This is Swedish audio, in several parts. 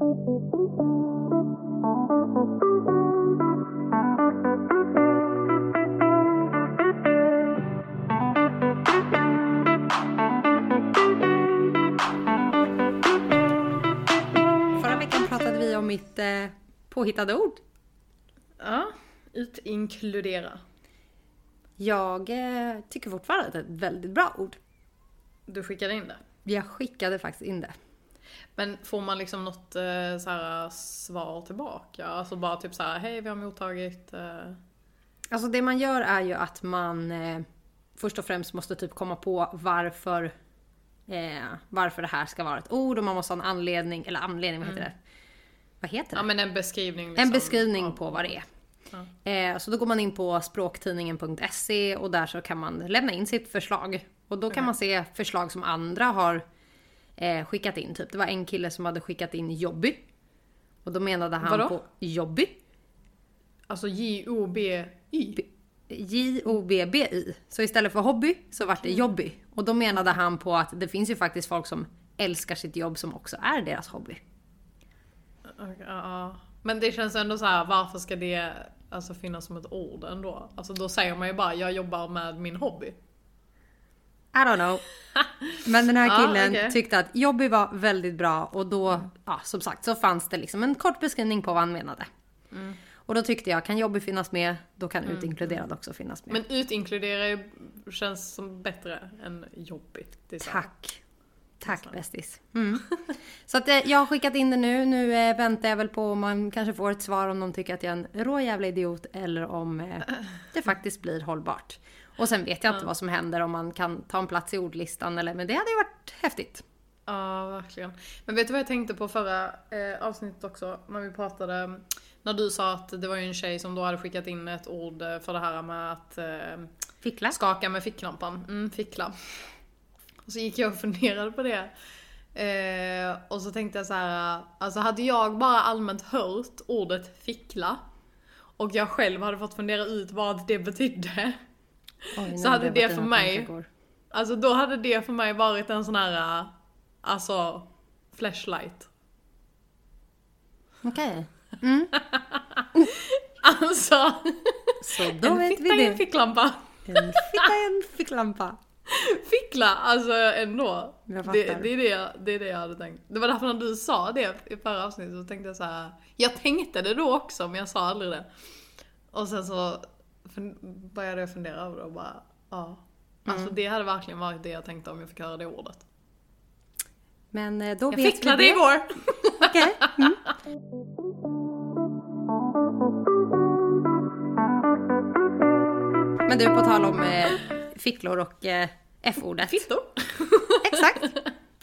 Förra veckan pratade vi om mitt eh, påhittade ord. Ja, utinkludera. Jag eh, tycker fortfarande att det är ett väldigt bra ord. Du skickade in det. Jag skickade faktiskt in det. Men får man liksom något eh, så här, svar tillbaka? Alltså bara typ så här, hej vi har mottagit... Eh... Alltså det man gör är ju att man eh, först och främst måste typ komma på varför eh, varför det här ska vara ett ord och man måste ha en anledning, eller anledning, vad heter det? Vad heter det? Ja men en beskrivning. Liksom, en beskrivning av- på vad det är. Ja. Eh, så då går man in på språktidningen.se och där så kan man lämna in sitt förslag. Och då kan Okej. man se förslag som andra har eh, skickat in. Typ det var en kille som hade skickat in jobby. Och då menade han Vadå? på jobby. Alltså J-O-B-Y. J-O-B-B-Y. Så istället för hobby så vart det jobby. Och då menade han på att det finns ju faktiskt folk som älskar sitt jobb som också är deras hobby. Ja. Men det känns ändå så här, varför ska det alltså, finnas som ett ord ändå? Alltså då säger man ju bara, jag jobbar med min hobby. I don't know. Men den här Ja, killen okej. tyckte att jobby var väldigt bra och då, ja som sagt, så fanns det liksom en kort beskrivning på vad han menade. Mm. Och då tyckte jag, kan jobby finnas med, då kan utinkluderad också finnas med. Men utinkludera ju- känns som bättre än jobbigt. Tack. Tack bästis. Mm. Så att eh, jag har skickat in det nu. Nu eh, väntar jag väl på om man kanske får ett svar om de tycker att jag är en rå jävla idiot eller om eh, det faktiskt blir hållbart. Och sen vet jag inte vad som händer om man kan ta en plats i ordlistan eller men det hade ju varit häftigt. Ja, verkligen. Men vet du vad jag tänkte på förra eh, avsnittet också? När vi pratade, när du sa att det var ju en tjej som då hade skickat in ett ord eh, för det här med att eh, Fickla. skaka med ficklampan. Mm, fickla. Och så gick jag och funderade på det. Eh, och så tänkte jag så här, alltså hade jag bara allmänt hört ordet fickla och jag själv hade fått fundera ut vad det betydde. Oj, Så hade det för mig-. Alltså då hade det för mig varit en sån här, alltså, flashlight. Okej. Alltså, Så då en vet fitta vi i en ficklampa. En fitta i en ficklampa. Fickla, alltså ändå. Det, det, är det, jag, det är det jag hade tänkt. Det var därför när du sa det i förra avsnittet så tänkte jag så här. Jag tänkte det då också men jag sa aldrig det. Och sen så började jag fundera över det och bara, ja. Alltså Mm. det hade verkligen varit det jag tänkte om jag fick höra det ordet. Men eh, då Jag vet vi ficklade det. igår! Okej. Mm. Men du, på tal om eh, ficklor och eh, F-ordet. Fittor! Exakt.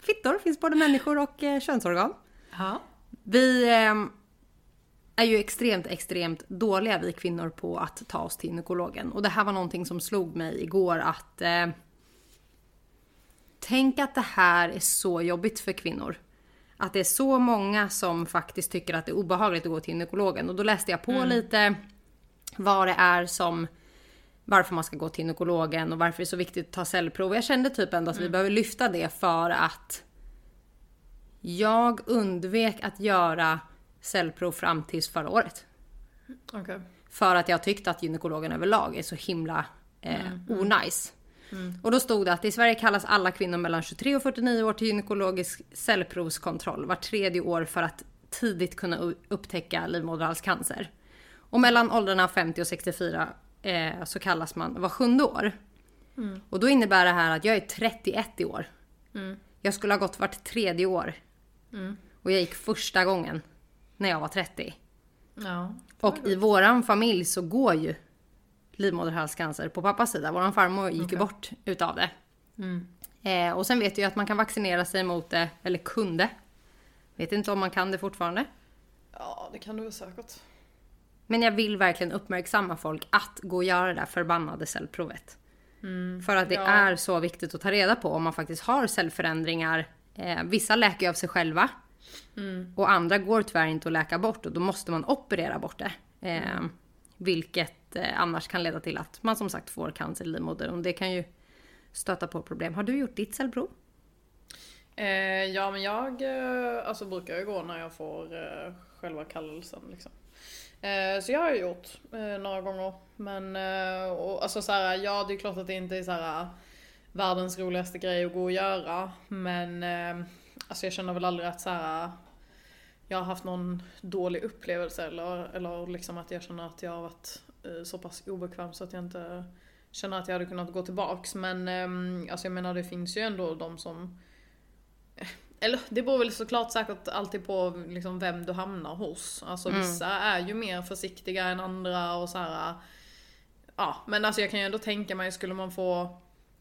Fittor finns både människor och eh, könsorgan. Ja. Vi eh, är ju extremt, extremt dåliga vi kvinnor på att ta oss till gynekologen. Och det här var någonting som slog mig igår att eh, Tänk att det här är så jobbigt för kvinnor. Att det är så många som faktiskt tycker att det är obehagligt att gå till gynekologen. Och då läste jag på lite vad det är som varför man ska gå till gynekologen och varför det är så viktigt att ta cellprov. Jag kände typ ändå att vi behöver lyfta det för att jag undvek att göra cellprov fram tills förra året. Okej. För att jag tyckte att gynekologen överlag är så himla eh, onajs. Och då stod det att i Sverige kallas alla kvinnor mellan 23 och 49 år till gynekologisk cellprovskontroll var tredje år för att tidigt kunna upptäcka livmoderhalscancer. Och mellan åldrarna 50 och 64 eh, så kallas man var sjunde år. Och då innebär det här att jag är 31 i år. Jag skulle ha gått vart tredje år. Och jag gick första gången när jag var 30. Ja. Och i våran familj så går ju livmoderhalscancer på pappas sida. Våran farmor gick ju bort utav det. Eh, och sen vet jag ju att man kan vaccinera sig mot det, eller kunde. Vet inte om man kan det fortfarande. Ja, det kan du väl säkert. Men jag vill verkligen uppmärksamma folk att gå och göra det där förbannade cellprovet. För att det ja. är så viktigt att ta reda på om man faktiskt har cellförändringar. Eh, vissa läker ju av sig själva. Och andra går tyvärr inte att läka bort och då måste man operera bort det. Eh, Vilket eh, annars kan leda till att man som sagt får cancer i livmodern och det kan ju stöta på problem. Har du gjort ditt cellprov? Eh, ja men jag eh, alltså, brukar ju gå när jag får eh, själva kallelsen liksom. Eh, så jag har ju gjort eh, några gånger. Men eh, och, alltså så här, ja det är klart att det inte är så här eh, världens roligaste grej att gå och göra. Men eh, alltså jag känner väl aldrig att så här, jag har haft någon dålig upplevelse eller, eller liksom att jag känner att jag har varit eh, så pass obekväm så att jag inte känner att jag hade kunnat gå tillbaks. Men eh, alltså jag menar det finns ju ändå de som eller det beror väl såklart säkert alltid på liksom vem du hamnar hos. Alltså Mm. vissa är ju mer försiktiga än andra och så här. Ja, men alltså jag kan ju ändå tänka mig, skulle man få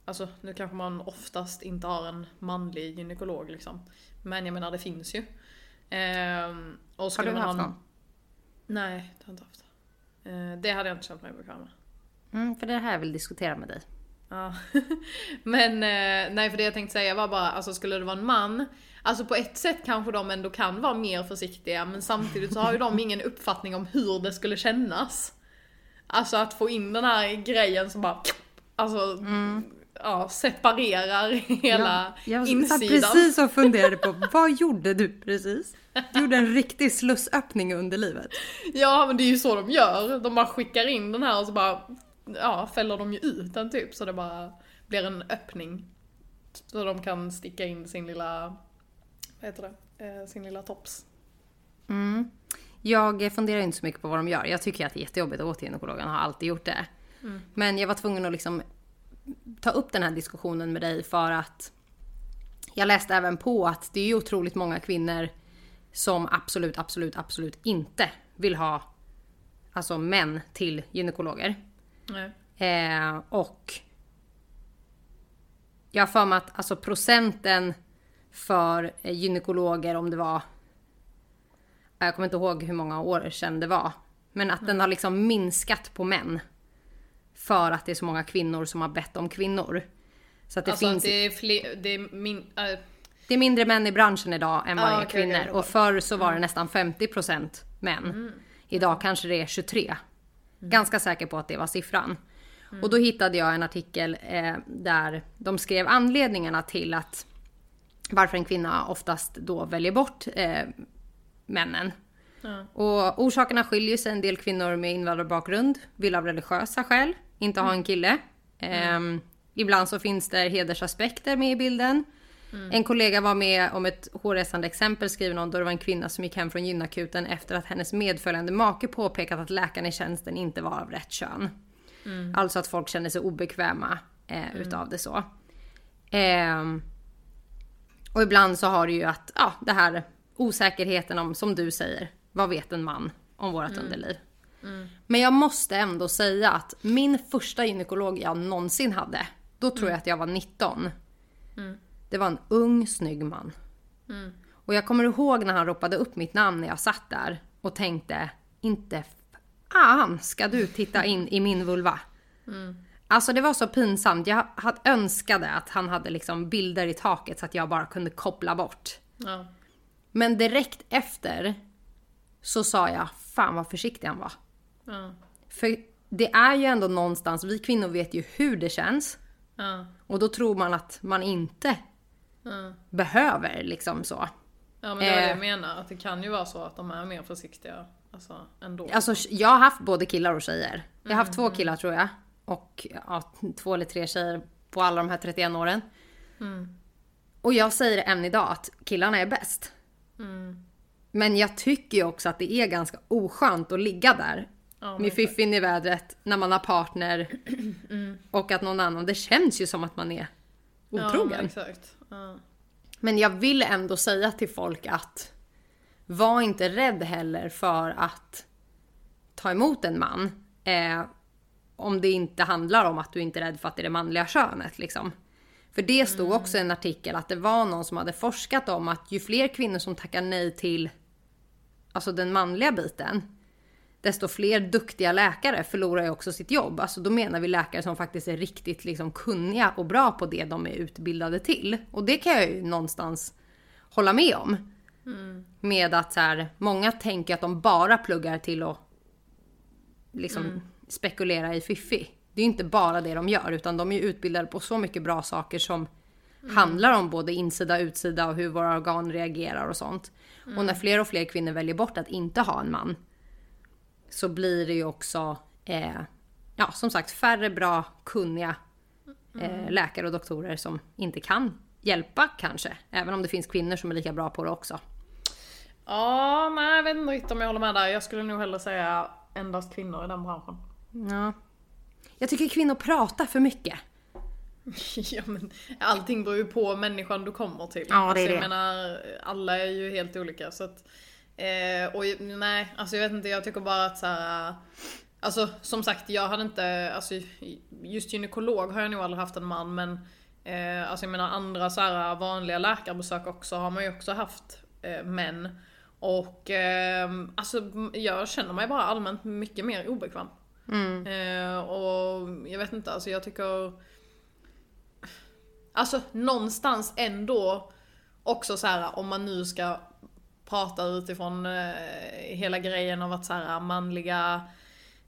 Alltså nu kanske man oftast inte har en manlig gynekolog liksom. Men jag menar det finns ju. Ehm, och Har skulle du man haft ha... någon? Nej, det har jag inte haft. Eh, det hade jag inte känt mig bekväm med. Mm, för det är det här jag vill diskutera med dig. Ja. Men eh, nej för det jag tänkte säga var bara, alltså skulle det vara en man, alltså på ett sätt kanske de ändå kan vara mer försiktiga men samtidigt så har ju de ingen uppfattning om hur det skulle kännas. Alltså att få in den här grejen som bara, alltså, ja, separerar hela Jag satt insidan. precis och funderade på vad gjorde du precis? Du gjorde en riktig slussöppning i underlivet. Ja men det är ju så de gör, de bara skickar in den här och så bara, ja fäller de ju ut den typ så det bara blir en öppning. Så de kan sticka in sin lilla, vad heter det, eh, sin lilla tops. Mm. Jag funderar inte så mycket på vad de gör. Jag tycker att det är jättejobbigt att gå till gynekologen, har alltid gjort det. Men jag var tvungen att liksom ta upp den här diskussionen med dig för att jag läste även på att det är otroligt många kvinnor som absolut, absolut, absolut inte vill ha alltså män till gynekologer. Eh, och jag har för mig att alltså procenten för gynekologer om det var jag kommer inte ihåg hur många år sedan det var. Men att den har liksom minskat på män. För att det är så många kvinnor som har bett om kvinnor. Så att det alltså finns... det är fler, det är min, äh, Det är mindre män i branschen idag än vad Ah, det är okej, kvinnor. okej. Och förr så var det nästan 50% män. Idag kanske det är 23. Ganska säker på att det var siffran. Och då hittade jag en artikel eh, där de skrev anledningarna till att varför en kvinna oftast då väljer bort eh, männen. Ja. Och orsakerna skiljer sig. En del kvinnor med invandrarbakgrund vill av religiösa skäl inte ha en kille. Ehm, ibland så finns det hedersaspekter med i bilden. En kollega var med om ett hårresande exempel skriver någon då det var en kvinna som gick hem från gynakuten efter att hennes medföljande make påpekat att läkaren i tjänsten inte var av rätt kön. Alltså att folk känner sig obekväma eh, utav det så. Ehm, och ibland så har du ju att, ja det här osäkerheten om, som du säger, vad vet en man om vårt underliv? Men jag måste ändå säga att min första gynekolog jag någonsin hade, då tror jag att jag var 19. Det var en ung snygg man. Och jag kommer ihåg när han ropade upp mitt namn när jag satt där och tänkte, inte fan ska du titta in i min vulva. Alltså det var så pinsamt. Jag hade önskade att han hade liksom bilder i taket så att jag bara kunde koppla bort. ja. Men direkt efter så sa jag, fan vad försiktig han var. Ja. För det är ju ändå någonstans, vi kvinnor vet ju hur det känns. Ja. Och då tror man att man inte Ja. behöver liksom så. Ja men det är det jag Eh. menar, att det kan ju vara så att de är mer försiktiga alltså, ändå. Alltså jag har haft både killar och tjejer. Jag har haft två killar tror jag. Och ja, två eller tre tjejer på alla de här 31 åren. Och jag säger än idag att killarna är bäst. Men jag tycker ju också att det är ganska oskönt att ligga där. Ja, med fiffin i vädret när man har partner. Och att någon annan, det känns ju som att man är Ja, men otrogen. exakt. Ja. Men jag vill ändå säga till folk att var inte rädd heller för att ta emot en man. Eh, om det inte handlar om att du inte är rädd för att det är det manliga könet. Liksom. För det stod också i en artikel att det var någon som hade forskat om att ju fler kvinnor som tackar nej till alltså den manliga biten, desto fler duktiga läkare förlorar ju också sitt jobb. Alltså då menar vi läkare som faktiskt är riktigt liksom kunniga och bra på det de är utbildade till. Och det kan jag ju någonstans hålla med om. Med att så här, många tänker att de bara pluggar till att liksom spekulera i fiffi. Det är ju inte bara det de gör utan de är utbildade på så mycket bra saker som handlar om både insida och utsida och hur våra organ reagerar och sånt. Och när fler och fler kvinnor väljer bort att inte ha en man så blir det ju också, eh, ja som sagt, färre bra, kunniga eh, läkare och doktorer som inte kan hjälpa kanske. Även om det finns kvinnor som är lika bra på det också. Ja, nej jag vet inte riktigt om jag håller med där. Jag skulle nog hellre säga endast kvinnor i den branschen. Ja. Jag tycker kvinnor pratar för mycket. ja men allting beror ju på människan du kommer till. Ja, det är alltså, jag det. menar, alla är ju helt olika så att... Eh, och nej, alltså jag vet inte, jag tycker bara att så här. Alltså som sagt, jag hade inte, alltså just gynekolog har jag nog aldrig haft en man men eh, Alltså jag menar andra så här vanliga läkarbesök också har man ju också haft eh, män. Och eh, alltså jag känner mig bara allmänt mycket mer obekväm. Eh, och jag vet inte, alltså jag tycker Alltså någonstans ändå också så här om man nu ska prata utifrån eh, hela grejen av att så här manliga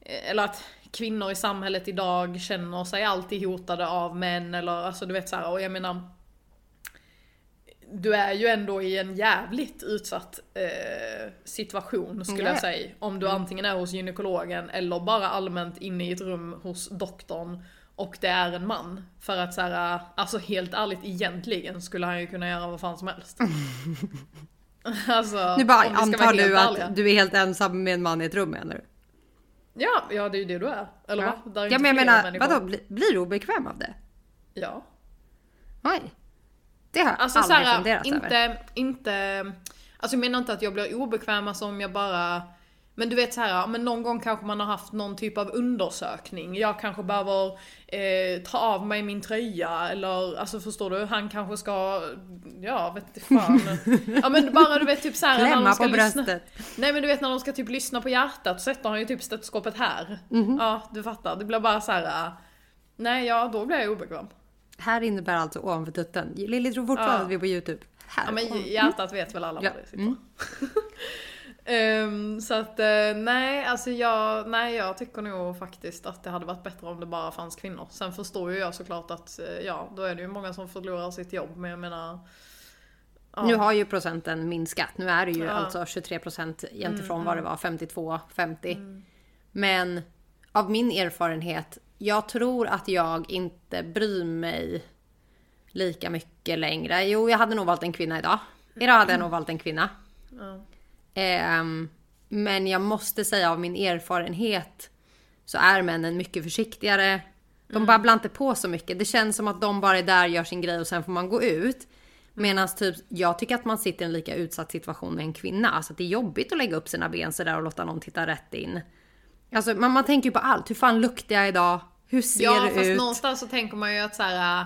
eh, eller att kvinnor i samhället idag känner sig alltid hotade av män eller alltså du vet så här och jag menar du är ju ändå i en jävligt utsatt eh, situation skulle Ja. jag säga. Om du antingen är hos gynekologen eller bara allmänt inne i ett rum hos doktorn och det är en man. För att så här, alltså helt ärligt egentligen skulle han ju kunna göra vad fan som helst. alltså, Nu bara antar du att du är helt ensam med en man i ett rum menar du? Ja, ja det är ju det du är. Eller Ja, va? Där är ja men jag menar, vadå, bli, blir du obekväm av det? Ja. Oj. Det har jag Alltså aldrig såhär, funderat över. inte, inte, alltså jag menar inte att jag blir obekväm alltså om jag bara men du vet så här, men någon gång kanske man har haft någon typ av undersökning. Jag kanske behöver eh, ta av mig min tröja eller alltså förstår du? Han kanske ska, ja vet fan. ja men bara du vet typ så här, när Klämma de ska på lyssna, bröstet. Nej men du vet när de ska typ lyssna på hjärtat så sätter han ju typ stetoskopet här. Mhm. Ja du fattar, det blir bara så här. äh, Nej ja då blir jag obekväm. Här innebär alltså ovanför tutten. Lilly tror fortfarande Ja. att vi är på YouTube. Här. Ja men hjärtat vet väl alla Ja. vad det sitter. Mm. Ehm, så att eh, nej, alltså jag, nej jag tycker nog faktiskt att det hade varit bättre om det bara fanns kvinnor. Sen förstår ju jag såklart att, eh, ja då är det ju många som förlorar sitt jobb men jag menar ja. Nu har ju procenten minskat. Nu är det ju Ja. Mm, alltså 23 procent gentemot vad det var 52, 50. Men av min erfarenhet, jag tror att jag inte bryr mig lika mycket längre. Jo, jag hade nog valt en kvinna idag. Idag hade jag nog valt en kvinna. Ja. Ehm, men jag måste säga av min erfarenhet så är männen mycket försiktigare. De Mm. babblar inte på så mycket. Det känns som att de bara är där, gör sin grej och sen får man gå ut. Medan typ, jag tycker att man sitter i en lika utsatt situation med en kvinna. Alltså det är jobbigt att lägga upp sina ben sådär och låta någon titta rätt in. Alltså man, man tänker ju på allt. Hur fan luktar jag idag? Hur ser Ja det fast ut? någonstans så tänker man ju att så här.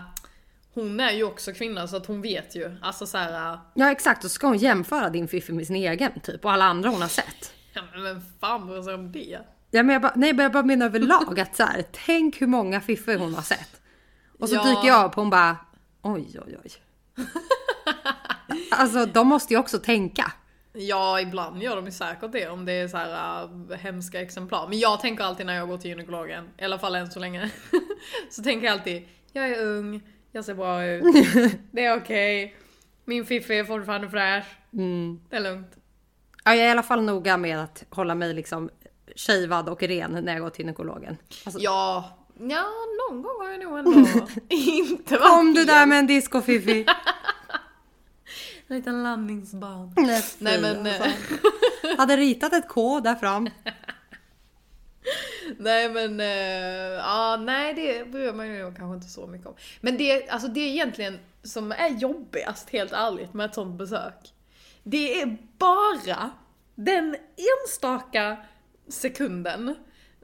Hon är ju också kvinna så att hon vet ju. Alltså så här. äh, Ja exakt, och så ska hon jämföra din fiffi med sin egen typ och alla andra hon har sett. ja men vem fan bryr sig om det? Ja, men jag bara, nej, men jag bara menar överlag att så här, tänk hur många fiffor hon har sett. Och så Ja. dyker jag upp och hon bara, oj oj oj. alltså de måste ju också tänka. Ja, ibland gör de ju säkert det om det är så här äh, hemska exemplar. Men jag tänker alltid när jag går till gynekologen, i alla fall än så länge. så tänker jag alltid, jag är ung, jag ser bra ut, det är okej. Min fiffi är fortfarande fräsch, Mm. det är lugnt. Ja, jag är i alla fall noga med att hålla mig liksom shavad och ren när jag går till gynekologen. Alltså, Ja, ja någon gång har jag nog ändå inte varit Kom du där med en disco fiffi. En liten landningsbana. Nej, Nej men, alltså. eh, Hade ritat ett K där fram. Nej men, eh, ja nej det bryr man ju kanske inte så mycket om. Men det, alltså det är egentligen som är jobbigast helt ärligt med ett sånt besök. Det är bara den enstaka sekunden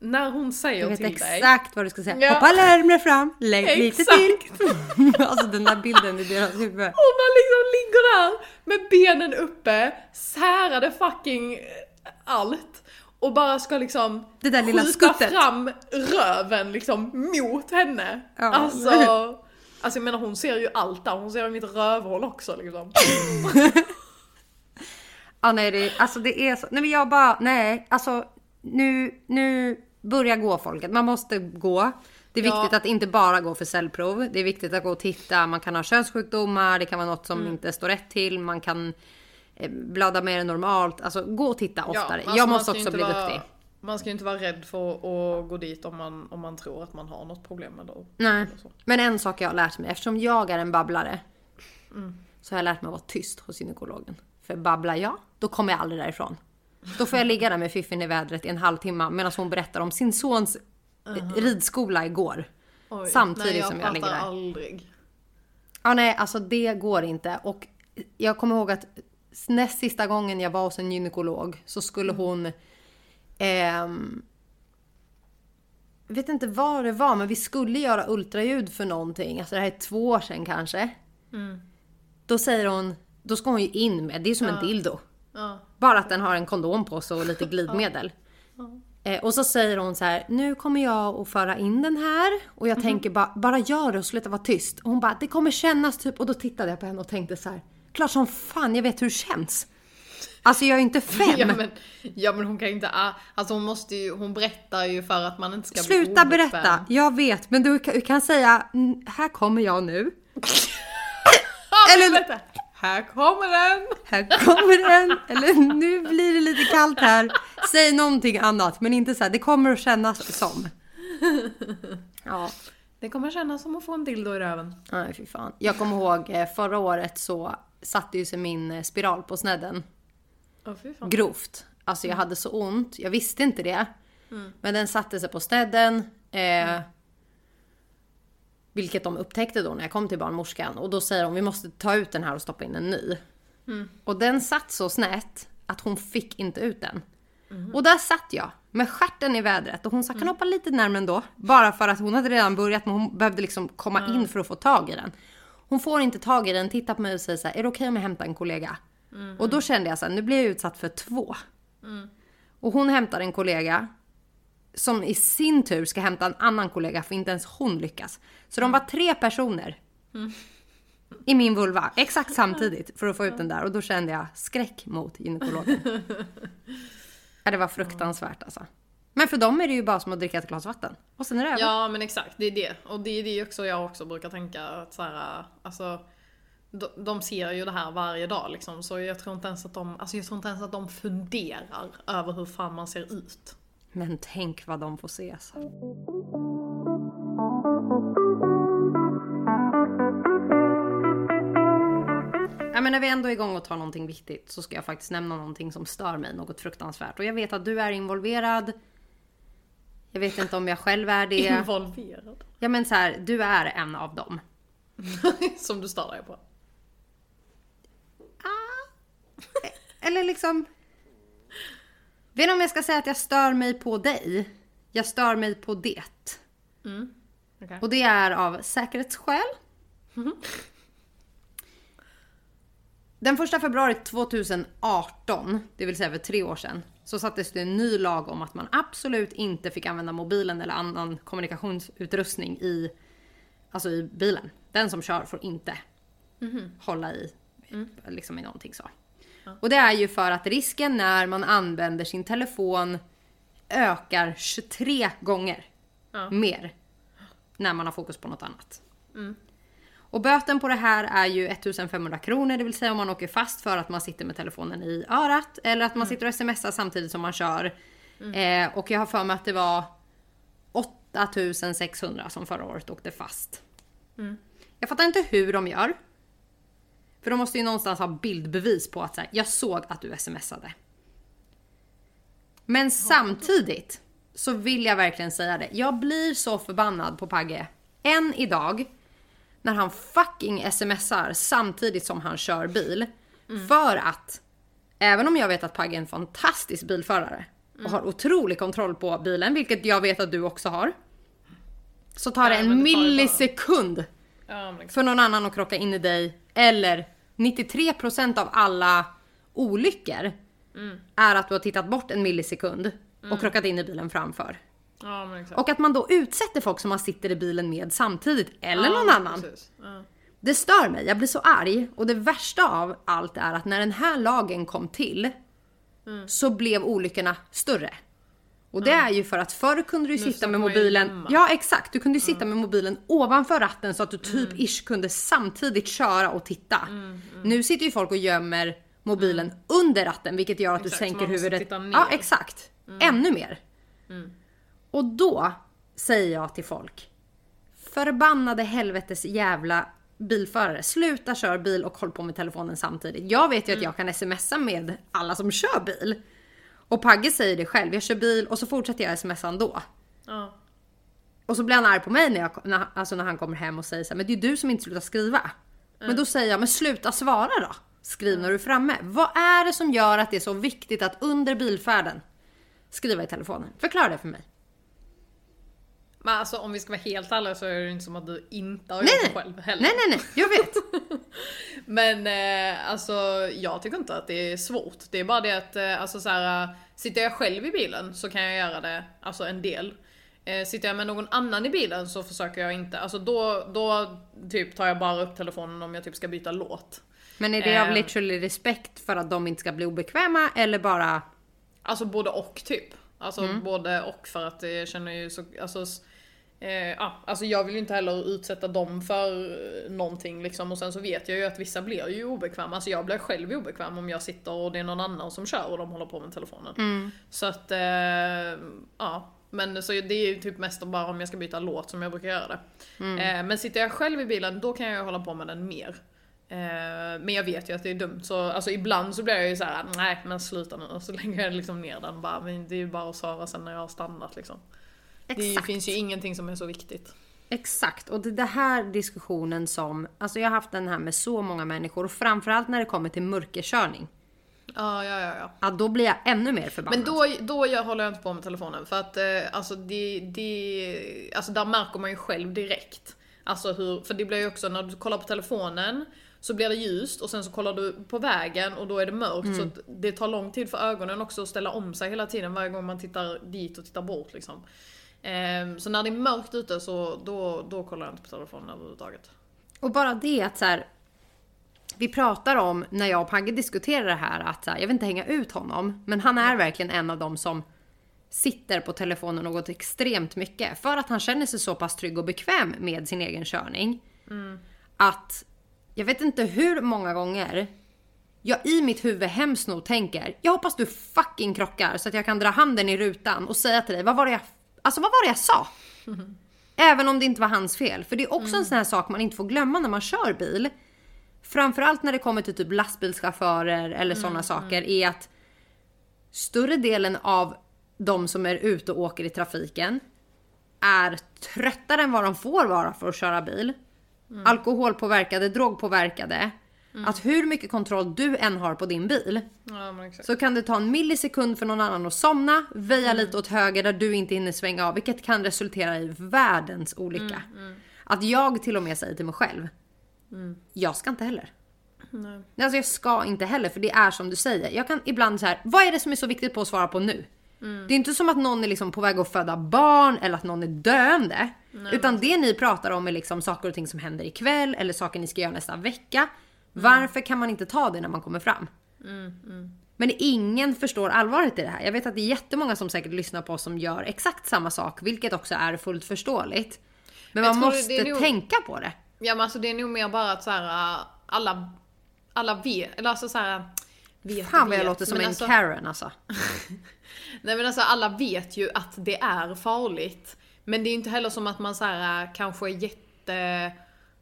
när hon säger Jag vet till dig. exakt vad du ska säga. Ja. Hoppa längre fram, lägg lite Exakt. till. alltså den där bilden i deras huvud. Och man liksom ligger där med benen uppe, särade fucking allt. Och bara ska liksom Det där lilla skjuta skuttet. fram röven liksom mot henne. Ja. Alltså, alltså jag menar hon ser ju allt där, hon ser ju mitt rövhål också liksom. Ja nej det, alltså det är så, nej men jag bara, nej alltså nu, nu börjar gå folket, man måste gå. Det är Ja. viktigt att inte bara gå för cellprov. Det är viktigt att gå och titta. Man kan ha könssjukdomar, det kan vara något som Mm. inte står rätt till. Man kan blöda mer än normalt. Alltså gå och titta oftare. alltså, jag måste också bli vara, duktig. Man ska ju inte vara rädd för att gå dit om man, om man tror att man har något problem med det. Nej. eller så. Men en sak jag har lärt mig, eftersom jag är en babblare. Mm. Så har jag lärt mig att vara tyst hos gynekologen. För babblar jag, då kommer jag aldrig därifrån. Då får jag ligga där med fiffin i vädret i en halvtimme medan hon berättar om sin sons uh ridskola igår. Oj, Samtidigt nej, som jag ligger där. aldrig. Ja nej, alltså det går inte. Och jag kommer ihåg att näst sista gången jag var hos en gynekolog så skulle hon... ehm, jag vet inte vad det var, men vi skulle göra ultraljud för någonting. Alltså det här är två år sedan kanske. Då säger hon, då ska hon ju in med, det är som en dildo. Ja. Bara att den har en kondom på sig och lite glidmedel. Eh, och så säger hon så här, nu kommer jag att föra in den här. Och jag tänker bara, bara gör det och sluta vara tyst. Och hon bara, det kommer kännas typ. Och då tittade jag på henne och tänkte så här, klart som fan jag vet hur det känns. Alltså jag är inte fem. Ja men, ja men hon kan inte, ah, alltså hon måste ju, hon berättar ju för att man inte ska bli Sluta berätta, jag vet. Men du kan, du kan säga, "Mm, här kommer jag nu. Eller vänta, här kommer den! Här kommer den. Eller nu blir det lite kallt här. Säg någonting annat, men inte så här, det kommer att kännas som. Ja. Det kommer kännas som att få en dildo i röven. Nej fy fan. Jag kommer ihåg eh, förra året så satte ju sig min eh, spiral på snedden. Fan. Grovt. Alltså jag hade så ont. Jag visste inte det. Men den satte sig på snedden. Eh, Vilket de upptäckte då när jag kom till barnmorskan. Och då säger de vi måste ta ut den här och stoppa in en ny. Och den satt så snett att hon fick inte ut den. Och där satt jag med stjärten i vädret och hon sa kan du hoppa lite närmare ändå? Bara för att hon hade redan börjat men hon behövde liksom komma in för att få tag i den. Hon får inte tag i den, tittar på mig och säger så här, är det okej om jag hämtar en kollega? Och då kände jag så här, nu blir jag utsatt för två. Och hon hämtar en kollega som i sin tur ska hämta en annan kollega för inte ens hon lyckas. Så de var tre personer i min vulva exakt samtidigt för att få ut den där och då kände jag skräck mot gynekologen. ja, det var fruktansvärt alltså. Men för dem är det ju bara som att dricka ett glas vatten och sen är det över. Ja men exakt, det är det. Och det är det också jag också brukar tänka att så här, alltså de, ser ju det här varje dag liksom, så jag tror inte ens att de, alltså jag tror inte ens att de funderar över hur fan man ser ut. Men tänk vad de får se. Alltså. Ja, men när vi ändå är igång och tar någonting viktigt så ska jag faktiskt nämna någonting som stör mig något fruktansvärt. Och jag vet att du är involverad. Jag vet inte om jag själv är det. Involverad. Ja men så här, du är en av dem. Som du dig på. Eller liksom... Vet inte om jag ska säga att jag stör mig på dig. Jag stör mig på det. Okej. Och det är av säkerhetsskäl. Den första februari 2018, det vill säga för tre år sedan, så sattes det en ny lag om att man absolut inte fick använda mobilen eller annan kommunikationsutrustning i, alltså i bilen. Den som kör får inte hålla i, liksom i någonting så. Och det är ju för att risken när man använder sin telefon ökar 23 gånger Ja. mer när man har fokus på något annat. Och böten på det här är ju 1500 kronor, det vill säga om man åker fast för att man sitter med telefonen i örat eller att man sitter och smsar samtidigt som man kör. Eh, och jag har för mig att det var 8600 som förra året åkte fast. Jag fattar inte hur de gör. För de måste ju någonstans ha bildbevis på att så här, jag såg att du smsade. Men samtidigt så vill jag verkligen säga det. Jag blir så förbannad på Pagge. Än idag. När han fucking smsar samtidigt som han kör bil. För att, även om jag vet att Pagge är en fantastisk bilförare och har otrolig kontroll på bilen, vilket jag vet att du också har. Så tar det Ja, en det tar ju bara- millisekund Ja, exakt. för någon annan att krocka in i dig. Eller 93% av alla olyckor är att du har tittat bort en millisekund och krockat in i bilen framför. Ja. Och att man då utsätter folk som man sitter i bilen med samtidigt, eller Ja, någon annan. Ja. Det stör mig, jag blir så arg. Och det värsta av allt är att när den här lagen kom till så blev olyckorna större. Och det är ju för att förr kunde du Nu sitta med mobilen. Ja exakt, du kunde ju sitta med mobilen ovanför ratten så att du typ Mm. ish kunde samtidigt köra och titta. Nu sitter ju folk och gömmer mobilen Mm. under ratten vilket gör att Exakt, du sänker huvudet. Mm. Ja exakt, ännu mer. Och då säger jag till folk. Förbannade helvetes jävla bilförare. Sluta kör bil och håll på med telefonen samtidigt. Jag vet ju att jag kan smsa med alla som kör bil. Och Pagge säger det själv. Jag kör bil och så fortsätter jag smsa ändå. Ja. Och så blir han arg på mig när, jag, när, alltså när han kommer hem och säger så här, men det är du som inte slutar skriva. Men då säger jag, men sluta svara då. Skriv när du är framme. Vad är det som gör att det är så viktigt att under bilfärden skriva i telefonen? Förklara det för mig. Men alltså om vi ska vara helt ärliga så är det inte som att du inte har Nej, gjort det själv heller. Nej, nej, nej, jag vet. Men eh, alltså jag tycker inte att det är svårt. Det är bara det att eh, alltså, så här, eh, sitter jag själv i bilen så kan jag göra det alltså en del. Eh, sitter jag med någon annan i bilen så försöker jag inte. Alltså då, då typ tar jag bara upp telefonen om jag typ ska byta låt. Men är det av Eh. literally respekt för att de inte ska bli obekväma eller bara... Alltså både och typ. Alltså Mm. både och för att jag känner ju så, alltså, eh, ja, alltså jag vill ju inte heller utsätta dem för eh, någonting liksom och sen så vet jag ju att vissa blir ju obekväma. Alltså jag blir själv obekväm om jag sitter och det är någon annan som kör och de håller på med telefonen. Mm. Så att, eh, ja. Men så det är ju typ mest bara om jag ska byta låt som jag brukar göra det. Mm. Eh, men sitter jag själv i bilen då kan jag hålla på med den mer. Eh, men jag vet ju att det är dumt så alltså ibland så blir jag ju så här: nej men sluta nu och så lägger jag liksom ner den bara. Men det är ju bara att svara sen när jag har stannat liksom. Det Exakt. finns ju ingenting som är så viktigt. Exakt, och det är det här diskussionen som... Alltså jag har haft den här med så många människor och framförallt när det kommer till mörkerkörning. Ja, ja, ja, ja. Ja, då blir jag ännu mer förbannad. Men då, då jag håller jag inte på med telefonen för att eh, alltså det, det, alltså där märker man ju själv direkt. Alltså hur, för det blir ju också när du kollar på telefonen så blir det ljust och sen så kollar du på vägen och då är det mörkt så att det tar lång tid för ögonen också att ställa om sig hela tiden varje gång man tittar dit och tittar bort liksom. Ehm, så när det är mörkt ute så då, då kollar jag inte på telefonen överhuvudtaget. Och bara det att så här, Vi pratar om, när jag och Pagge diskuterar det här, att så här, jag vill inte hänga ut honom. Men han är verkligen en av dem som sitter på telefonen något extremt mycket. För att han känner sig så pass trygg och bekväm med sin egen körning. Att jag vet inte hur många gånger jag i mitt huvud hemskt nog tänker, jag hoppas du fucking krockar så att jag kan dra handen i rutan och säga till dig, vad var det jag, alltså vad var det jag sa? Även om det inte var hans fel. För det är också en sån här sak man inte får glömma när man kör bil. Framförallt när det kommer till typ lastbilschaufförer eller sådana saker är att större delen av de som är ute och åker i trafiken är tröttare än vad de får vara för att köra bil. Alkoholpåverkade, drogpåverkade. Att hur mycket kontroll du än har på din bil Ja så kan det ta en millisekund för någon annan att somna, väja lite åt höger där du inte hinner svänga av, vilket kan resultera i världens olycka. Att jag till och med säger till mig själv, jag ska inte heller. Nej. Alltså jag ska inte heller, för det är som du säger. Jag kan ibland så här, vad är det som är så viktigt på att svara på nu? Det är inte som att någon är liksom på väg att föda barn eller att någon är döende. utan det ni pratar om är liksom saker och ting som händer ikväll eller saker ni ska göra nästa vecka. Varför kan man inte ta det när man kommer fram? Men ingen förstår allvaret i det här. Jag vet att det är jättemånga som säkert lyssnar på oss som gör exakt samma sak, vilket också är fullt förståeligt. Men Jag man måste nog- tänka på det. Ja men alltså det är nog mer bara att så här, alla, alla vet, eller alltså så här, vet Fan vad jag låter som men en alltså, Karen alltså. Nej men alltså alla vet ju att det är farligt. Men det är ju inte heller som att man så här äh, kanske är jätte...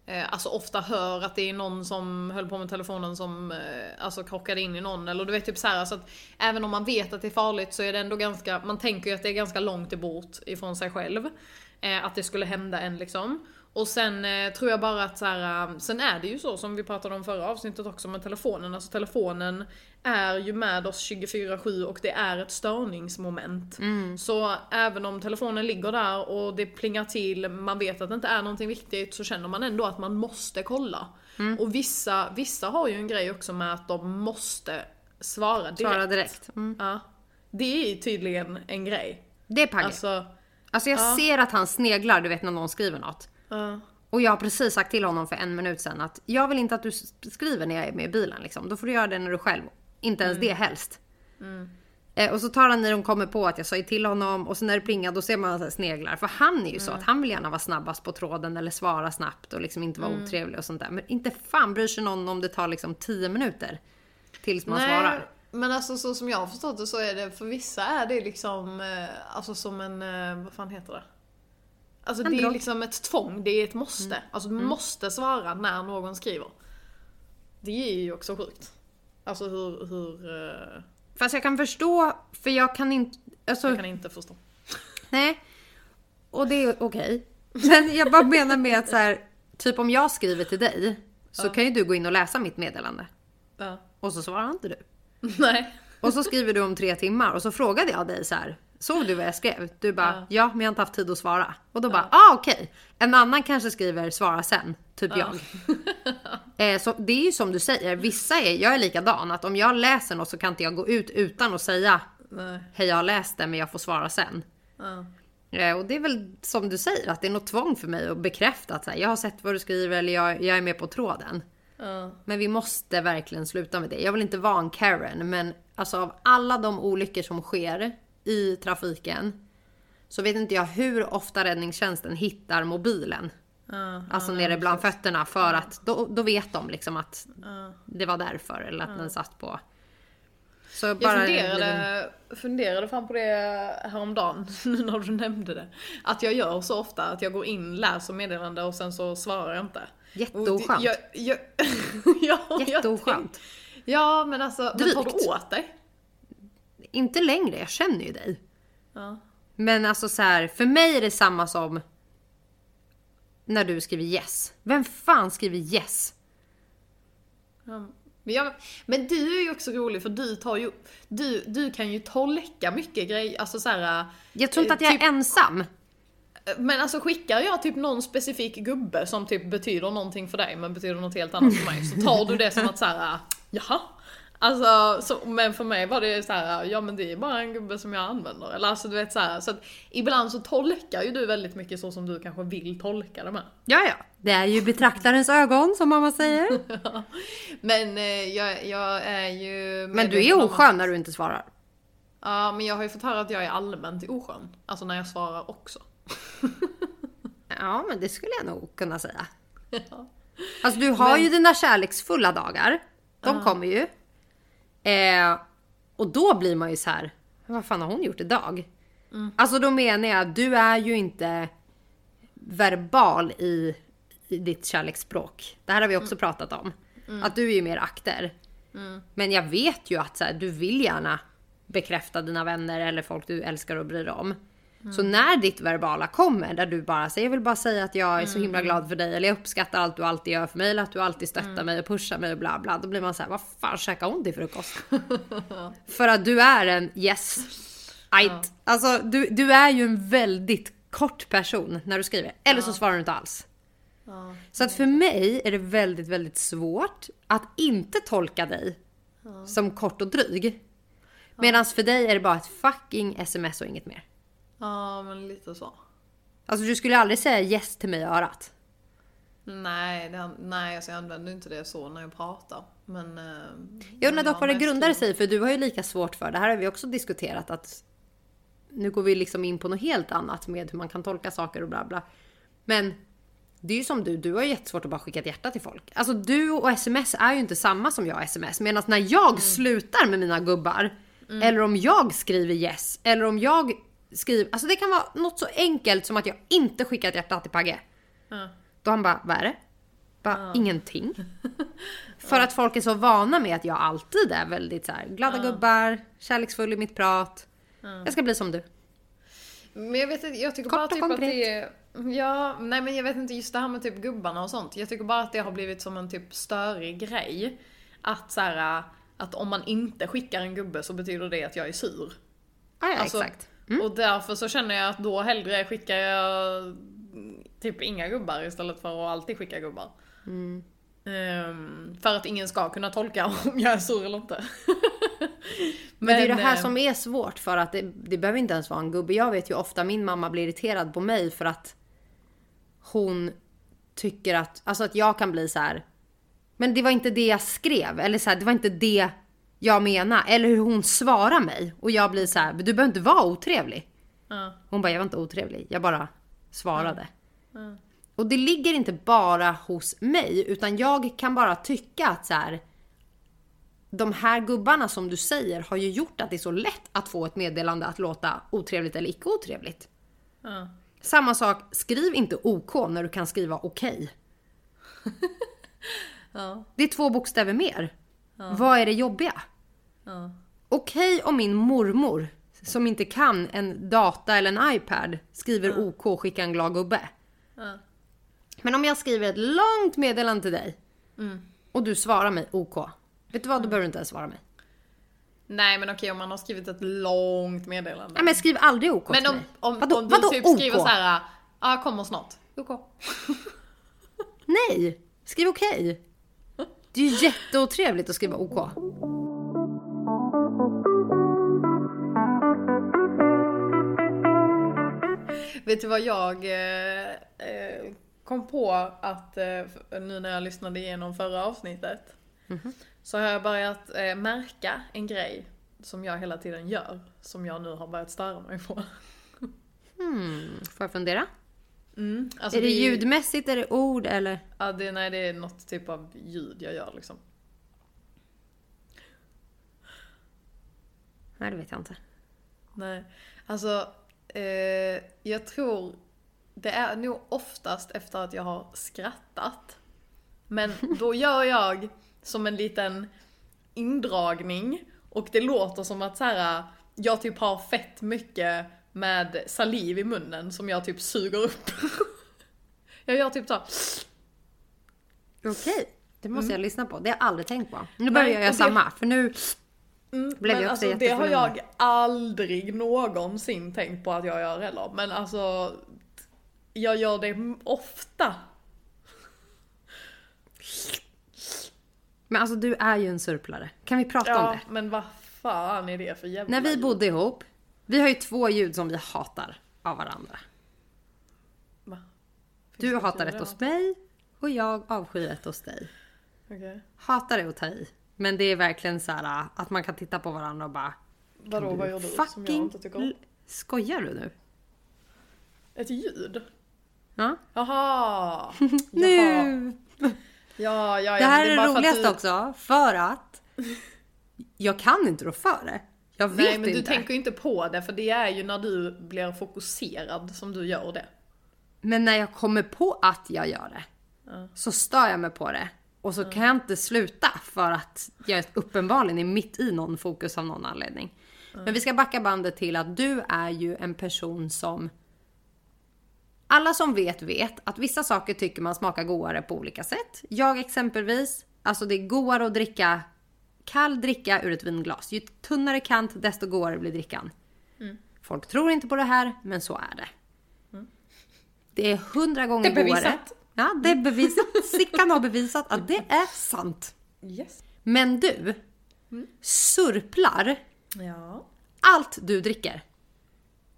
eh, Alltså ofta hör att det är någon som höll på med telefonen som eh, alltså krockade in i någon eller du vet typ så här, alltså att även om man vet att det är farligt så är det ändå ganska, man tänker ju att det är ganska långt bort ifrån sig själv. Eh, att det skulle hända en liksom. Och sen eh, tror jag bara att så här, eh, sen är det ju så som vi pratade om förra avsnittet också med telefonen. Alltså telefonen är ju med oss 24-7 och det är ett störningsmoment. Så även om telefonen ligger där och det plingar till, man vet att det inte är någonting viktigt så känner man ändå att man måste kolla. Och vissa, vissa har ju en grej också med att de måste svara direkt. Svara direkt. Mm. Ja. Det är ju tydligen en grej. Det är Pagge. Alltså, Alltså jag ser att han sneglar, du vet när någon skriver något. Och jag har precis sagt till honom för en minut sedan att jag vill inte att du skriver när jag är med i bilen liksom. Då får du göra det när du själv. Inte ens det helst. Eh, och så tar han när de kommer på att jag sa till honom och så när det plingar då ser man här sneglar. För han är ju så att han vill gärna vara snabbast på tråden eller svara snabbt och liksom inte vara otrevlig och sånt där. Men inte fan bryr sig någon om det tar liksom 10 minuter tills man svarar. men alltså så som jag har förstått det så är det, för vissa är det liksom, eh, alltså som en, eh, vad fan heter det? Alltså det är liksom ett tvång, det är ett måste. Alltså du måste svara när någon skriver. Det är ju också sjukt. Alltså hur, hur, eh, Fast jag kan förstå, för jag kan inte... Alltså, jag kan inte förstå. nej. Och det är okej. Men jag bara menar med att så här, typ om jag skriver till dig så kan ju du gå in och läsa mitt meddelande. Ja. Och så svarar inte du. Nej. Och så skriver du om tre timmar och så frågade jag dig så här. Såg du vad jag skrev? Du bara ja, men jag har inte haft tid att svara. Och då bara ah okej. En annan kanske skriver svara sen, typ jag. eh, så det är ju som du säger, vissa är, jag är likadan att om jag läser något så kan inte jag gå ut utan att säga Nej. hej jag har läst det men jag får svara sen. Ja. Eh, och det är väl som du säger att det är något tvång för mig att bekräfta att så här, jag har sett vad du skriver eller jag, jag är med på tråden. Ja. Men vi måste verkligen sluta med det. Jag vill inte vara en Karen, men alltså av alla de olyckor som sker i trafiken så vet inte jag hur ofta räddningstjänsten hittar mobilen. Ja. Alltså nere bland fötterna för att då, då vet de liksom att Ja. det var därför eller att den satt på. Så Jag bara funderade, funderade fan på det häromdagen, nu när du nämnde det. Att jag gör så ofta att jag går in, läser meddelande och sen så svarar jag inte. Jätteoskönt. Jag, jag, ja, Jätteoskönt. Ja men alltså, men tar du åt dig? Inte längre, jag känner ju dig. Ja. Men alltså så här, för mig är det samma som när du skriver yes. Vem fan skriver yes? Ja. Men, jag, men du är ju också rolig för du tar ju, du, du kan ju tolka mycket grejer, alltså så här. Jag tror inte att jag typ- är ensam. Men alltså skickar jag typ någon specifik gubbe som typ betyder någonting för dig men betyder något helt annat för mig så tar du det som att såhär, jaha? Alltså, så, men för mig var det så här, ja men det är bara en gubbe som jag använder. Eller alltså du vet så här, så att ibland så tolkar ju du väldigt mycket så som du kanske vill tolka det med. Ja, ja. Det är ju betraktarens ögon som mamma säger. Men eh, jag, jag är ju... Men du är oskön när du inte svarar. Ja men jag har ju fått höra att jag är allmänt oskön. Alltså när jag svarar också. Ja, men det skulle jag nog kunna säga. Ja. Alltså du har ju dina kärleksfulla dagar. De kommer ju. Eh, och då blir man ju så här. Vad fan har hon gjort idag? Alltså då menar jag, du är ju inte verbal i, i ditt kärleksspråk. Det här har vi också pratat om. Att du är ju mer akter. Men jag vet ju att så här, du vill gärna bekräfta dina vänner eller folk du älskar och bryr dig om. Så när ditt verbala kommer, där du bara säger jag vill bara säga att jag är så himla glad för dig eller jag uppskattar allt du alltid gör för mig eller att du alltid stöttar mig och pushar mig och bla bla. Då blir man så här, vad fan käkar hon till frukost? för att du är en yes. Ajt. Alltså du, du är ju en väldigt kort person när du skriver. Eller så svarar du inte alls. Ja. Så att för mig är det väldigt, väldigt svårt att inte tolka dig som kort och dryg. Medan för dig är det bara ett fucking sms och inget mer. Ja men lite så. Alltså du skulle aldrig säga yes till mig i örat. Nej, det, nej alltså jag använder inte det så när jag pratar. Men... eh, Jag undrar dock vad det grundar sig för du har ju lika svårt för, det här har vi också diskuterat att nu går vi liksom in på något helt annat med hur man kan tolka saker och bla bla. Men det är ju som du, du har ju jättesvårt att bara skicka ett hjärta till folk. Alltså du och sms är ju inte samma som jag och sms. Medan när jag slutar med mina gubbar, eller om jag skriver yes, eller om jag skriver, alltså det kan vara något så enkelt som att jag inte skickar ett hjärta till Pagge. Ja. Då han bara, vad är det? Bara, ingenting. För att folk är så vana med att jag alltid är väldigt så här, glada gubbar, kärleksfull i mitt prat. Jag ska bli som du. Men jag vet inte, jag tycker Kort bara typ att det är... Ja, nej men jag vet inte just det här med typ gubbarna och sånt. Jag tycker bara att det har blivit som en typ störig grej. Att så här, att om man inte skickar en gubbe så betyder det att jag är sur. Ja, ja Alltså, exakt. Och därför så känner jag att då hellre skickar jag typ inga gubbar istället för att alltid skicka gubbar. Mm. Ehm, för att ingen ska kunna tolka om jag är sur eller inte. Men, det är det här som är svårt för att det, det behöver inte ens vara en gubbe. Jag vet ju ofta min mamma blir irriterad på mig för att hon tycker att, alltså att jag kan bli så här. Men det var inte det jag skrev eller så här, det var inte det jag menar. Eller hur hon svarar mig. Och jag blir så här, du behöver inte vara otrevlig. Ja. Hon bara, jag var inte otrevlig. Jag bara svarade. Och det ligger inte bara hos mig, utan jag kan bara tycka att så här, de här gubbarna som du säger har ju gjort att det är så lätt att få ett meddelande att låta otrevligt eller icke otrevligt. Ja. Samma sak, skriv inte OK när du kan skriva okej. Ja. Det är två bokstäver mer. Vad är det jobbiga? Ja. Okej om min mormor, som inte kan en data eller en iPad, skriver OK och skickar en glad gubbe. Ja. Men om jag skriver ett långt meddelande till dig och du svarar mig OK. Vet du vad, då behöver du inte ens svara mig. Nej men okej om man har skrivit ett långt meddelande. Nej men skriv aldrig OK Men om, mig. om, vadå, om du vadå typ OK? skriver så här, ja jag kommer snart. OK. Nej, skriv okej. Det är ju jätteotrevligt att skriva OK. Vet du vad jag eh, eh, kom på att eh, nu när jag lyssnade igenom förra avsnittet. Så har jag börjat eh, märka en grej som jag hela tiden gör. Som jag nu har börjat störa mig på. Hmm, får jag fundera? Mm, alltså är det är- ljudmässigt, är det ord eller? Ja, det, nej, det är något typ av ljud jag gör liksom. Nej, det vet jag inte. Nej, alltså eh, jag tror det är nog oftast efter att jag har skrattat. Men då gör jag som en liten indragning och det låter som att så här, jag typ har fett mycket med saliv i munnen som jag typ suger upp. jag gör typ så. Okej, det måste jag lyssna på. Det har jag aldrig tänkt på. Nu börjar jag göra samma, för nu... Mm, Blev men alltså, det har jag aldrig någonsin tänkt på att jag gör heller. Men alltså, jag gör det ofta. Men alltså du är ju en surplare. Kan vi prata om Ja, det? men vad fan är det för jävla När vi bodde ihop, vi har ju två ljud som vi hatar av varandra. Va? Du hatar ett hos mig och jag avskyr ett hos dig. Okej. Hatar det att ta i. Men det är verkligen så här att man kan titta på varandra och bara... Vadå, "Kan vad gör du som jag inte tycker om? Skojar du nu? Ett ljud? Ja. Jaha! Nu! Ja, ja, ja. Det här är det för att roligaste du... också, för att jag kan inte rå för det. Jag vet Nej, men inte. du tänker ju inte på det, för det är ju när du blir fokuserad som du gör det. Men när jag kommer på att jag gör det så stör jag mig på det. Och så kan jag inte sluta för att jag uppenbarligen är mitt i någon fokus av någon anledning. Men vi ska backa bandet till att du är ju en person som alla som vet vet att vissa saker tycker man smakar godare på olika sätt. Jag exempelvis, alltså det är godare att dricka kall dricka ur ett vinglas. Ju tunnare kant desto godare blir drickan. Folk tror inte på det här, men så är det. Det är hundra gånger Det är bevisat. godare. Ja, det är bevisat. Sickan har bevisat att det är sant. Yes. Men du surplar Ja. allt du dricker.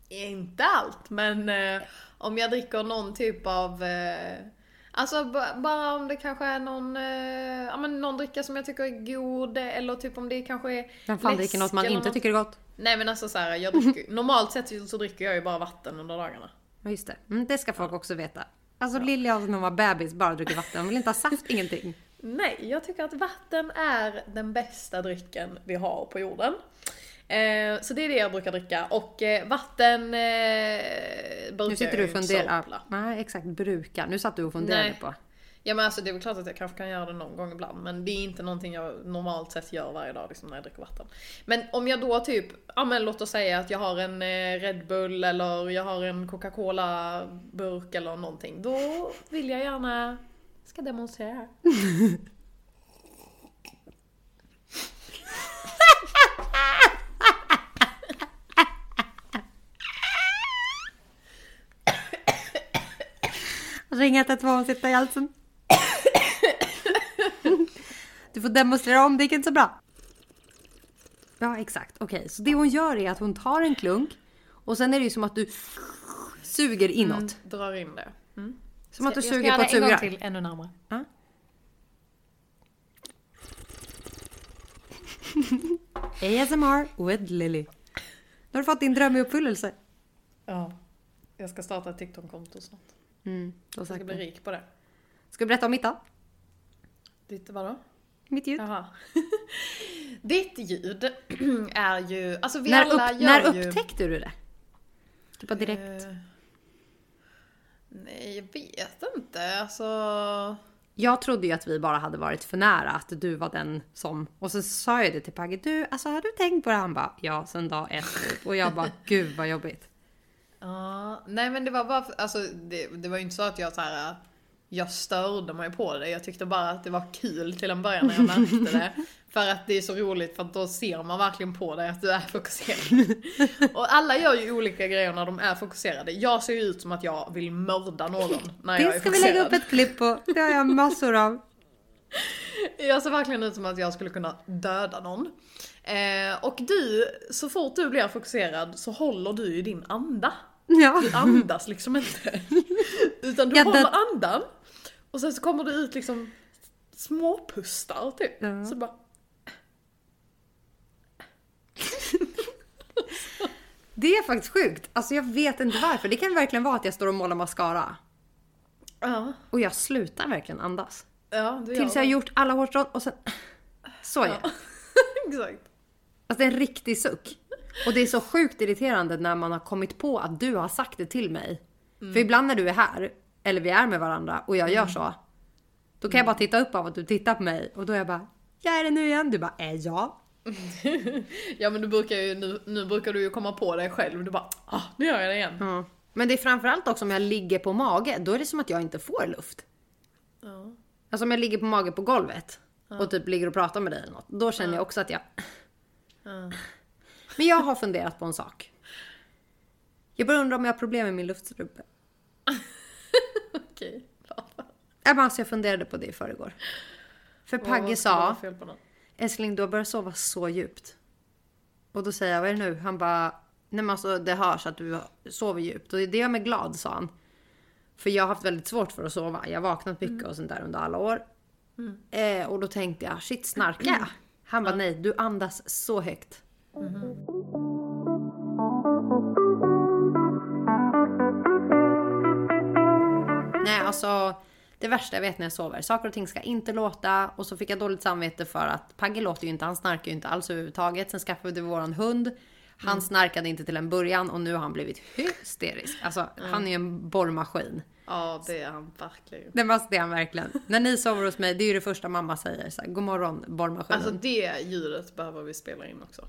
Inte allt, men eh, om jag dricker någon typ av... Eh, alltså bara om det kanske är någon, eh, ja, men någon dricka som jag tycker är god, eller typ om det kanske är Vem fan dricker något man inte tycker är gott? Nej men alltså såhär, jag dricker, normalt sett så dricker jag ju bara vatten under dagarna. Ja, just det. Mm, det ska folk också veta. Alltså Lilja när hon var bebis bara druckit vatten. Hon vill inte ha saft, ingenting. Nej, jag tycker att vatten är den bästa drycken vi har på jorden. Eh, så det är det jag brukar dricka och eh, vatten eh, brukar Nu sitter du och funderar. Nej, exakt. Brukar. Nu satt du och funderade på. Ja men alltså det är väl klart att jag kanske kan göra det någon gång ibland men det är inte någonting jag normalt sett gör varje dag liksom när jag dricker vatten. Men om jag då typ, ja men låt oss säga att jag har en eh, Red Bull eller jag har en Coca-Cola burk eller någonting. Då vill jag gärna, ska demonstrera här. Ring 112 och sitta i halsen. Du får demonstrera om, det gick inte så bra. Ja, exakt. Okej, så det hon gör är att hon tar en klunk och sen är det ju som att du suger inåt. Drar in det. Som att du Jag ska suger göra på ett det en gång sugrör. till, ännu närmare. Ja. ASMR with Lily. Nu har du fått din dröm i uppfyllelse. Ja. Jag ska starta ett TikTok-konto snart. Mm, Jag ska bli rik på det. Ska du berätta om mitt då? Ditt vadå? Mitt ljud? Jaha. Ditt ljud är ju, alltså vi När, alla upp, gör när ju... upptäckte du det? Typ bara direkt. Eh, nej, jag vet inte. Alltså... Jag trodde ju att vi bara hade varit för nära, att du var den som... Och så sa jag det till Pagge, du, alltså har du tänkt på det? Han bara, ja, sen dag ett. Och jag bara, gud vad jobbigt. Ja, nej men det var bara, för, alltså det, det var ju inte så att jag så här. Jag störde mig på det. Jag tyckte bara att det var kul till en början när jag märkte det. För att det är så roligt för att då ser man verkligen på dig att du är fokuserad. Och alla gör ju olika grejer när de är fokuserade. Jag ser ju ut som att jag vill mörda någon när jag är Det ska vi fokuserad. lägga upp ett klipp på. Det har jag massor av. Jag ser verkligen ut som att jag skulle kunna döda någon. Eh, och du, så fort du blir fokuserad så håller du ju din anda. Ja. Du andas liksom inte. Utan du Ja, håller det- andan. Och sen så kommer det ut liksom småpustar typ. Ja. Så bara, Det är faktiskt sjukt. Alltså jag vet inte varför. Det kan verkligen vara att jag står och målar mascara. ja, Och jag slutar verkligen andas. ja Tills jag har gjort alla hårstrån och sen... Så. Ja. Exakt. Alltså det är en riktig suck. Och det är så sjukt irriterande när man har kommit på att du har sagt det till mig. För ibland när du är här, eller vi är med varandra och jag gör så. Då kan jag bara titta upp av att du tittar på mig och då är jag bara, jag är det nu igen? Du bara, äh, ja. Ja men du brukar ju, nu, nu brukar du ju komma på dig själv. Du bara, ah, nu gör jag det igen. Ja. Men det är framförallt också om jag ligger på mage, då är det som att jag inte får luft. Ja. Alltså om jag ligger på mage på golvet och typ ligger och pratar med dig eller något. Då känner jag också att jag... Men jag har funderat på en sak. Jag bara undrar om jag har problem med min luftstrupe. Okej. Okay. Men Alltså jag funderade på det i förrgår. För Pagge sa, älskling du har börjat sova så djupt. Och då säger jag, vad är det nu? Han bara, nej men alltså det hörs att du sover djupt. Och det gör mig glad, sa han. För jag har haft väldigt svårt för att sova. Jag har vaknat mycket och sånt där under alla år. Eh, och då tänkte jag, shit snarkar jag? Han bara, nej du andas så högt. Nej, alltså det värsta jag vet när jag sover. Saker och ting ska inte låta och så fick jag dåligt samvete för att Pagge låter ju inte, han snarkar ju inte alls överhuvudtaget. Sen skaffade vi våran hund. Han snarkade inte till en början och nu har han blivit hysterisk. Alltså han är ju en borrmaskin. Ja det är han verkligen. Det måste han verkligen. När ni sover hos mig, det är ju det första mamma säger. Så här, God morgon borrmaskinen. Alltså det ljudet behöver vi spela in också.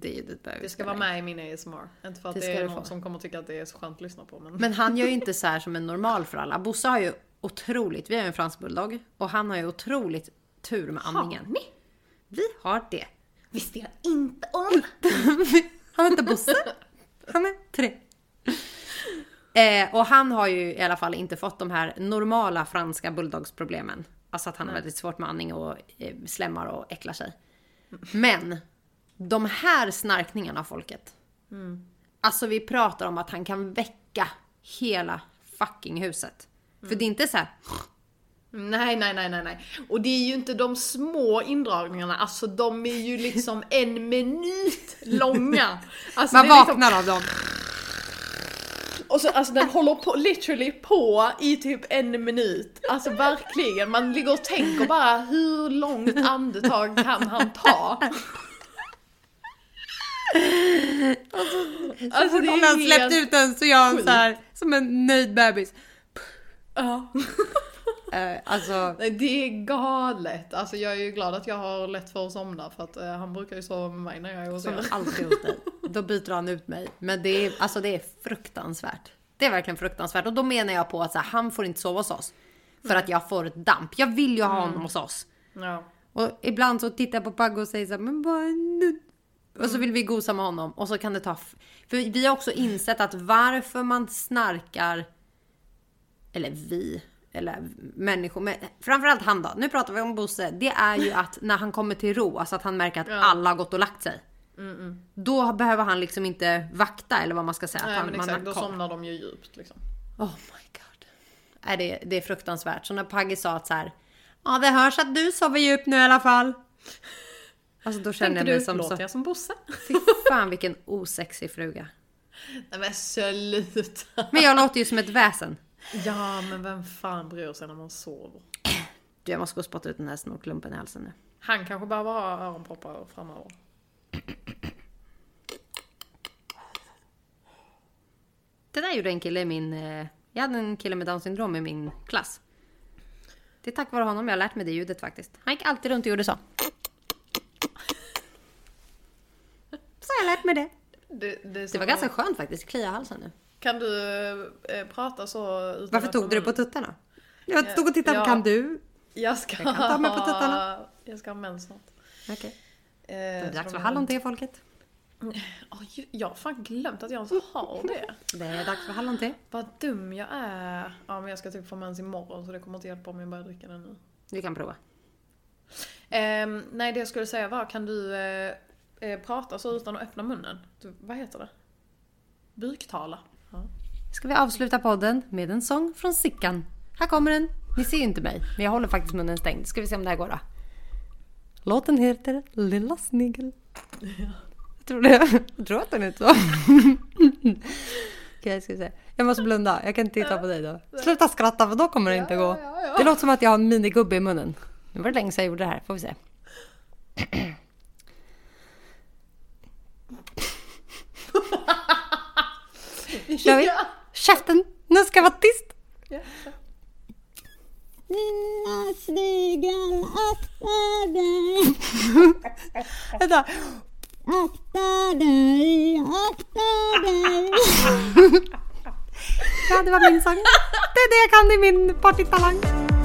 Det, är ju det, behöver Det ska vara med i min ASMR. Inte för att Det det, är någon få. som kommer tycka att det är så skönt att lyssna på. Men, Men han gör ju inte så här som en normal för alla. Bosse har ju otroligt, vi har ju en fransk bulldog och han har ju otroligt tur med andningen. ni? Vi har det. Visste jag inte om! Han heter Bosse. Han är tre. Eh, och han har ju i alla fall inte fått de här normala franska bulldogsproblemen. Alltså att han har väldigt svårt med andning och eh, slemmar och äcklar sig. Men de här snarkningarna folket. Alltså vi pratar om att han kan väcka hela fucking huset. För det är inte så här. Nej, nej, nej, nej, nej. Och det är ju inte de små indragningarna, alltså de är ju liksom en minut långa. Alltså, Man liksom- vaknar av dem. Och så, alltså den håller på, literally på i typ en minut. Alltså verkligen, man ligger och tänker bara hur långt andetag kan han ta? Alltså, det Om han är släppt helt... ut den så han sjukt. så här som en nöjd bebis. Ja. Eh, alltså, Nej, det är galet. Alltså jag är ju glad att jag har lätt för att somna för att eh, han brukar ju sova med mig när jag är hos er. alltid hos dig. Då byter han ut mig. Men det är, alltså det är fruktansvärt. Det är verkligen fruktansvärt. Och då menar jag på att så här, han får inte sova hos oss. För att jag får ett damp. Jag vill ju ha honom hos oss. Ja. Och ibland så tittar jag på Pagge och säger så här, men bara nu. Och så vill vi gosa med honom och så kan det ta... För vi har också insett att varför man snarkar... Eller vi, eller människor, men framförallt han då. Nu pratar vi om Bosse. Det är ju att när han kommer till ro, alltså att han märker att Ja. alla har gått och lagt sig. Då behöver han liksom inte vakta eller vad man ska säga. att Nej han, men exakt, då somnar de ju djupt liksom. Oh my god. Nej, det, det är fruktansvärt. Så när Pagge sa att så här, ja det hörs att du sover djupt nu i alla fall. Alltså då känner Tänkte jag mig du, som låter så... jag som Bosse? Fy fan vilken osexig fruga. Nej men sluta! Men jag låter ju som ett väsen. Ja men vem fan bryr sig när man sover? Du, jag måste gå och spotta ut den här snorklumpen i halsen nu. Han kanske behöver ha öronproppar framöver. Det där gjorde en kille i min... eh, Jag hade en kille med down syndrom i min klass. Det är tack vare honom jag har lärt mig det ljudet faktiskt. Han gick alltid runt och gjorde så. Så har jag lärt mig det. Det, det, Det var ganska skönt faktiskt. I halsen nu. Kan du eh, prata så utan Varför tog du det på tuttarna? Jag stod och tittade. Ja. Kan du? Jag ska Jag kan ta mig på ha- tuttarna. Jag ska ha mens snart. Okej. Eh, Det är dags för de- hallonte folket. Oj, jag har fan glömt att jag ens har det. Det är dags för hallonte. Vad dum jag är. Ja men jag ska typ få mens imorgon så det kommer inte hjälpa om jag börjar dricka den nu. Du kan prova. Ehm, nej det jag skulle säga var, kan du eh, eh, prata så utan att öppna munnen? Du, vad heter det? Buktala. Ja. Ska vi avsluta podden med en sång från Sickan. Här kommer den. Ni ser ju inte mig, men jag håller faktiskt munnen stängd. Ska vi se om det här går då. Låten heter Lilla Snigel. Jag tror det. Jag tror att den heter så. Okej, ska vi se. Jag måste blunda. Jag kan inte titta på dig då. Sluta skratta för då kommer det inte gå. ja, ja. Det låter som att jag har en minigubbe i munnen. Nu var det länge sedan jag gjorde det här. Får vi se. Kör vi? Käften! Nu ska jag vara tyst! Ja. Lilla snigel, akta dig! Vänta. Akta dig, akta dig! ja, det var min sång. Det är det jag kan i min partytalang.